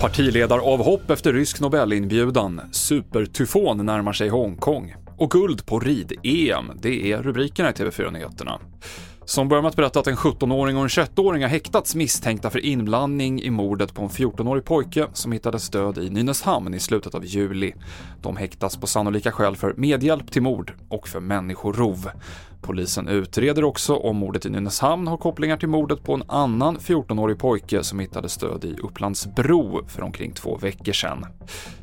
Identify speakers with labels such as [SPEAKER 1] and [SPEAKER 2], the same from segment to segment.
[SPEAKER 1] Partiledaravhopp efter rysk Nobelinbjudan. Supertyfon närmar sig Hongkong. Och guld på rid-EM, det är rubrikerna i TV4-nyheterna. Som börjar med att berätta att en 17-åring och en 21-åring har häktats misstänkta för inblandning i mordet på en 14-årig pojke som hittades död i Nynäshamn i slutet av juli. De häktas på sannolika skäl för medhjälp till mord och för människorov. Polisen utreder också om mordet i Nynäshamn har kopplingar till mordet på en annan 14-årig pojke som hittades död i Upplandsbro för omkring två veckor sedan.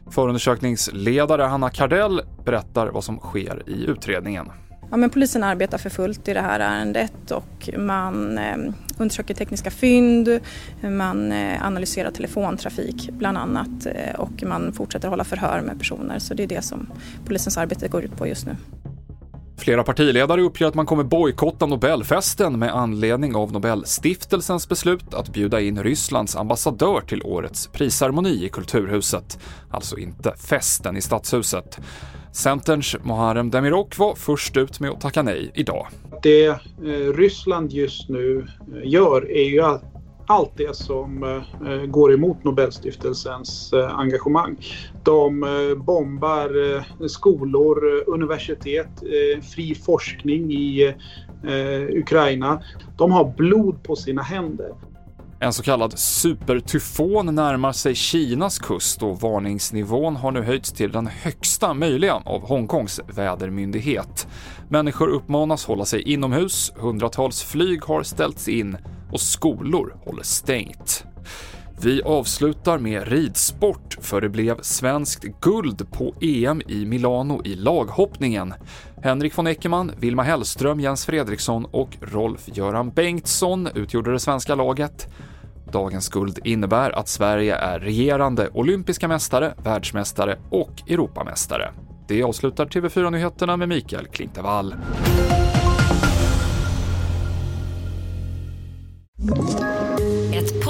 [SPEAKER 1] Förundersökningsledare Hanna Kardell berättar vad som sker i utredningen.
[SPEAKER 2] Ja, men polisen arbetar för fullt i det här ärendet och man eh, undersöker tekniska fynd, man eh, analyserar telefontrafik bland annat eh, och man fortsätter hålla förhör med personer. Så det är det som polisens arbete går ut på just nu.
[SPEAKER 1] Flera partiledare uppger att man kommer bojkotta Nobelfesten med anledning av Nobelstiftelsens beslut att bjuda in Rysslands ambassadör till årets prisceremoni i Kulturhuset, alltså inte festen i Stadshuset. Centerns Muharrem Demirok var först ut med att tacka nej idag.
[SPEAKER 3] Det eh, Ryssland just nu eh, gör är ju att allt det som eh, går emot Nobelstiftelsens engagemang. De bombar skolor, universitet, fri forskning i Ukraina. De har blod på sina händer.
[SPEAKER 1] En så kallad supertyfon närmar sig Kinas kust och varningsnivån har nu höjts till den högsta möjliga av Hongkongs vädermyndighet. Människor uppmanas hålla sig inomhus, hundratals flyg har ställts in och skolor håller stängt. Vi avslutar med ridsport, för det blev svenskt guld på EM i Milano i laghoppningen. Henrik von Eckermann, Vilma Hellström, Jens Fredriksson och Rolf-Göran Bengtsson utgjorde det svenska laget. Dagens guld innebär att Sverige är regerande olympiska mästare, världsmästare och Europamästare. Det avslutar TV4-nyheterna med Mikael Klintevall.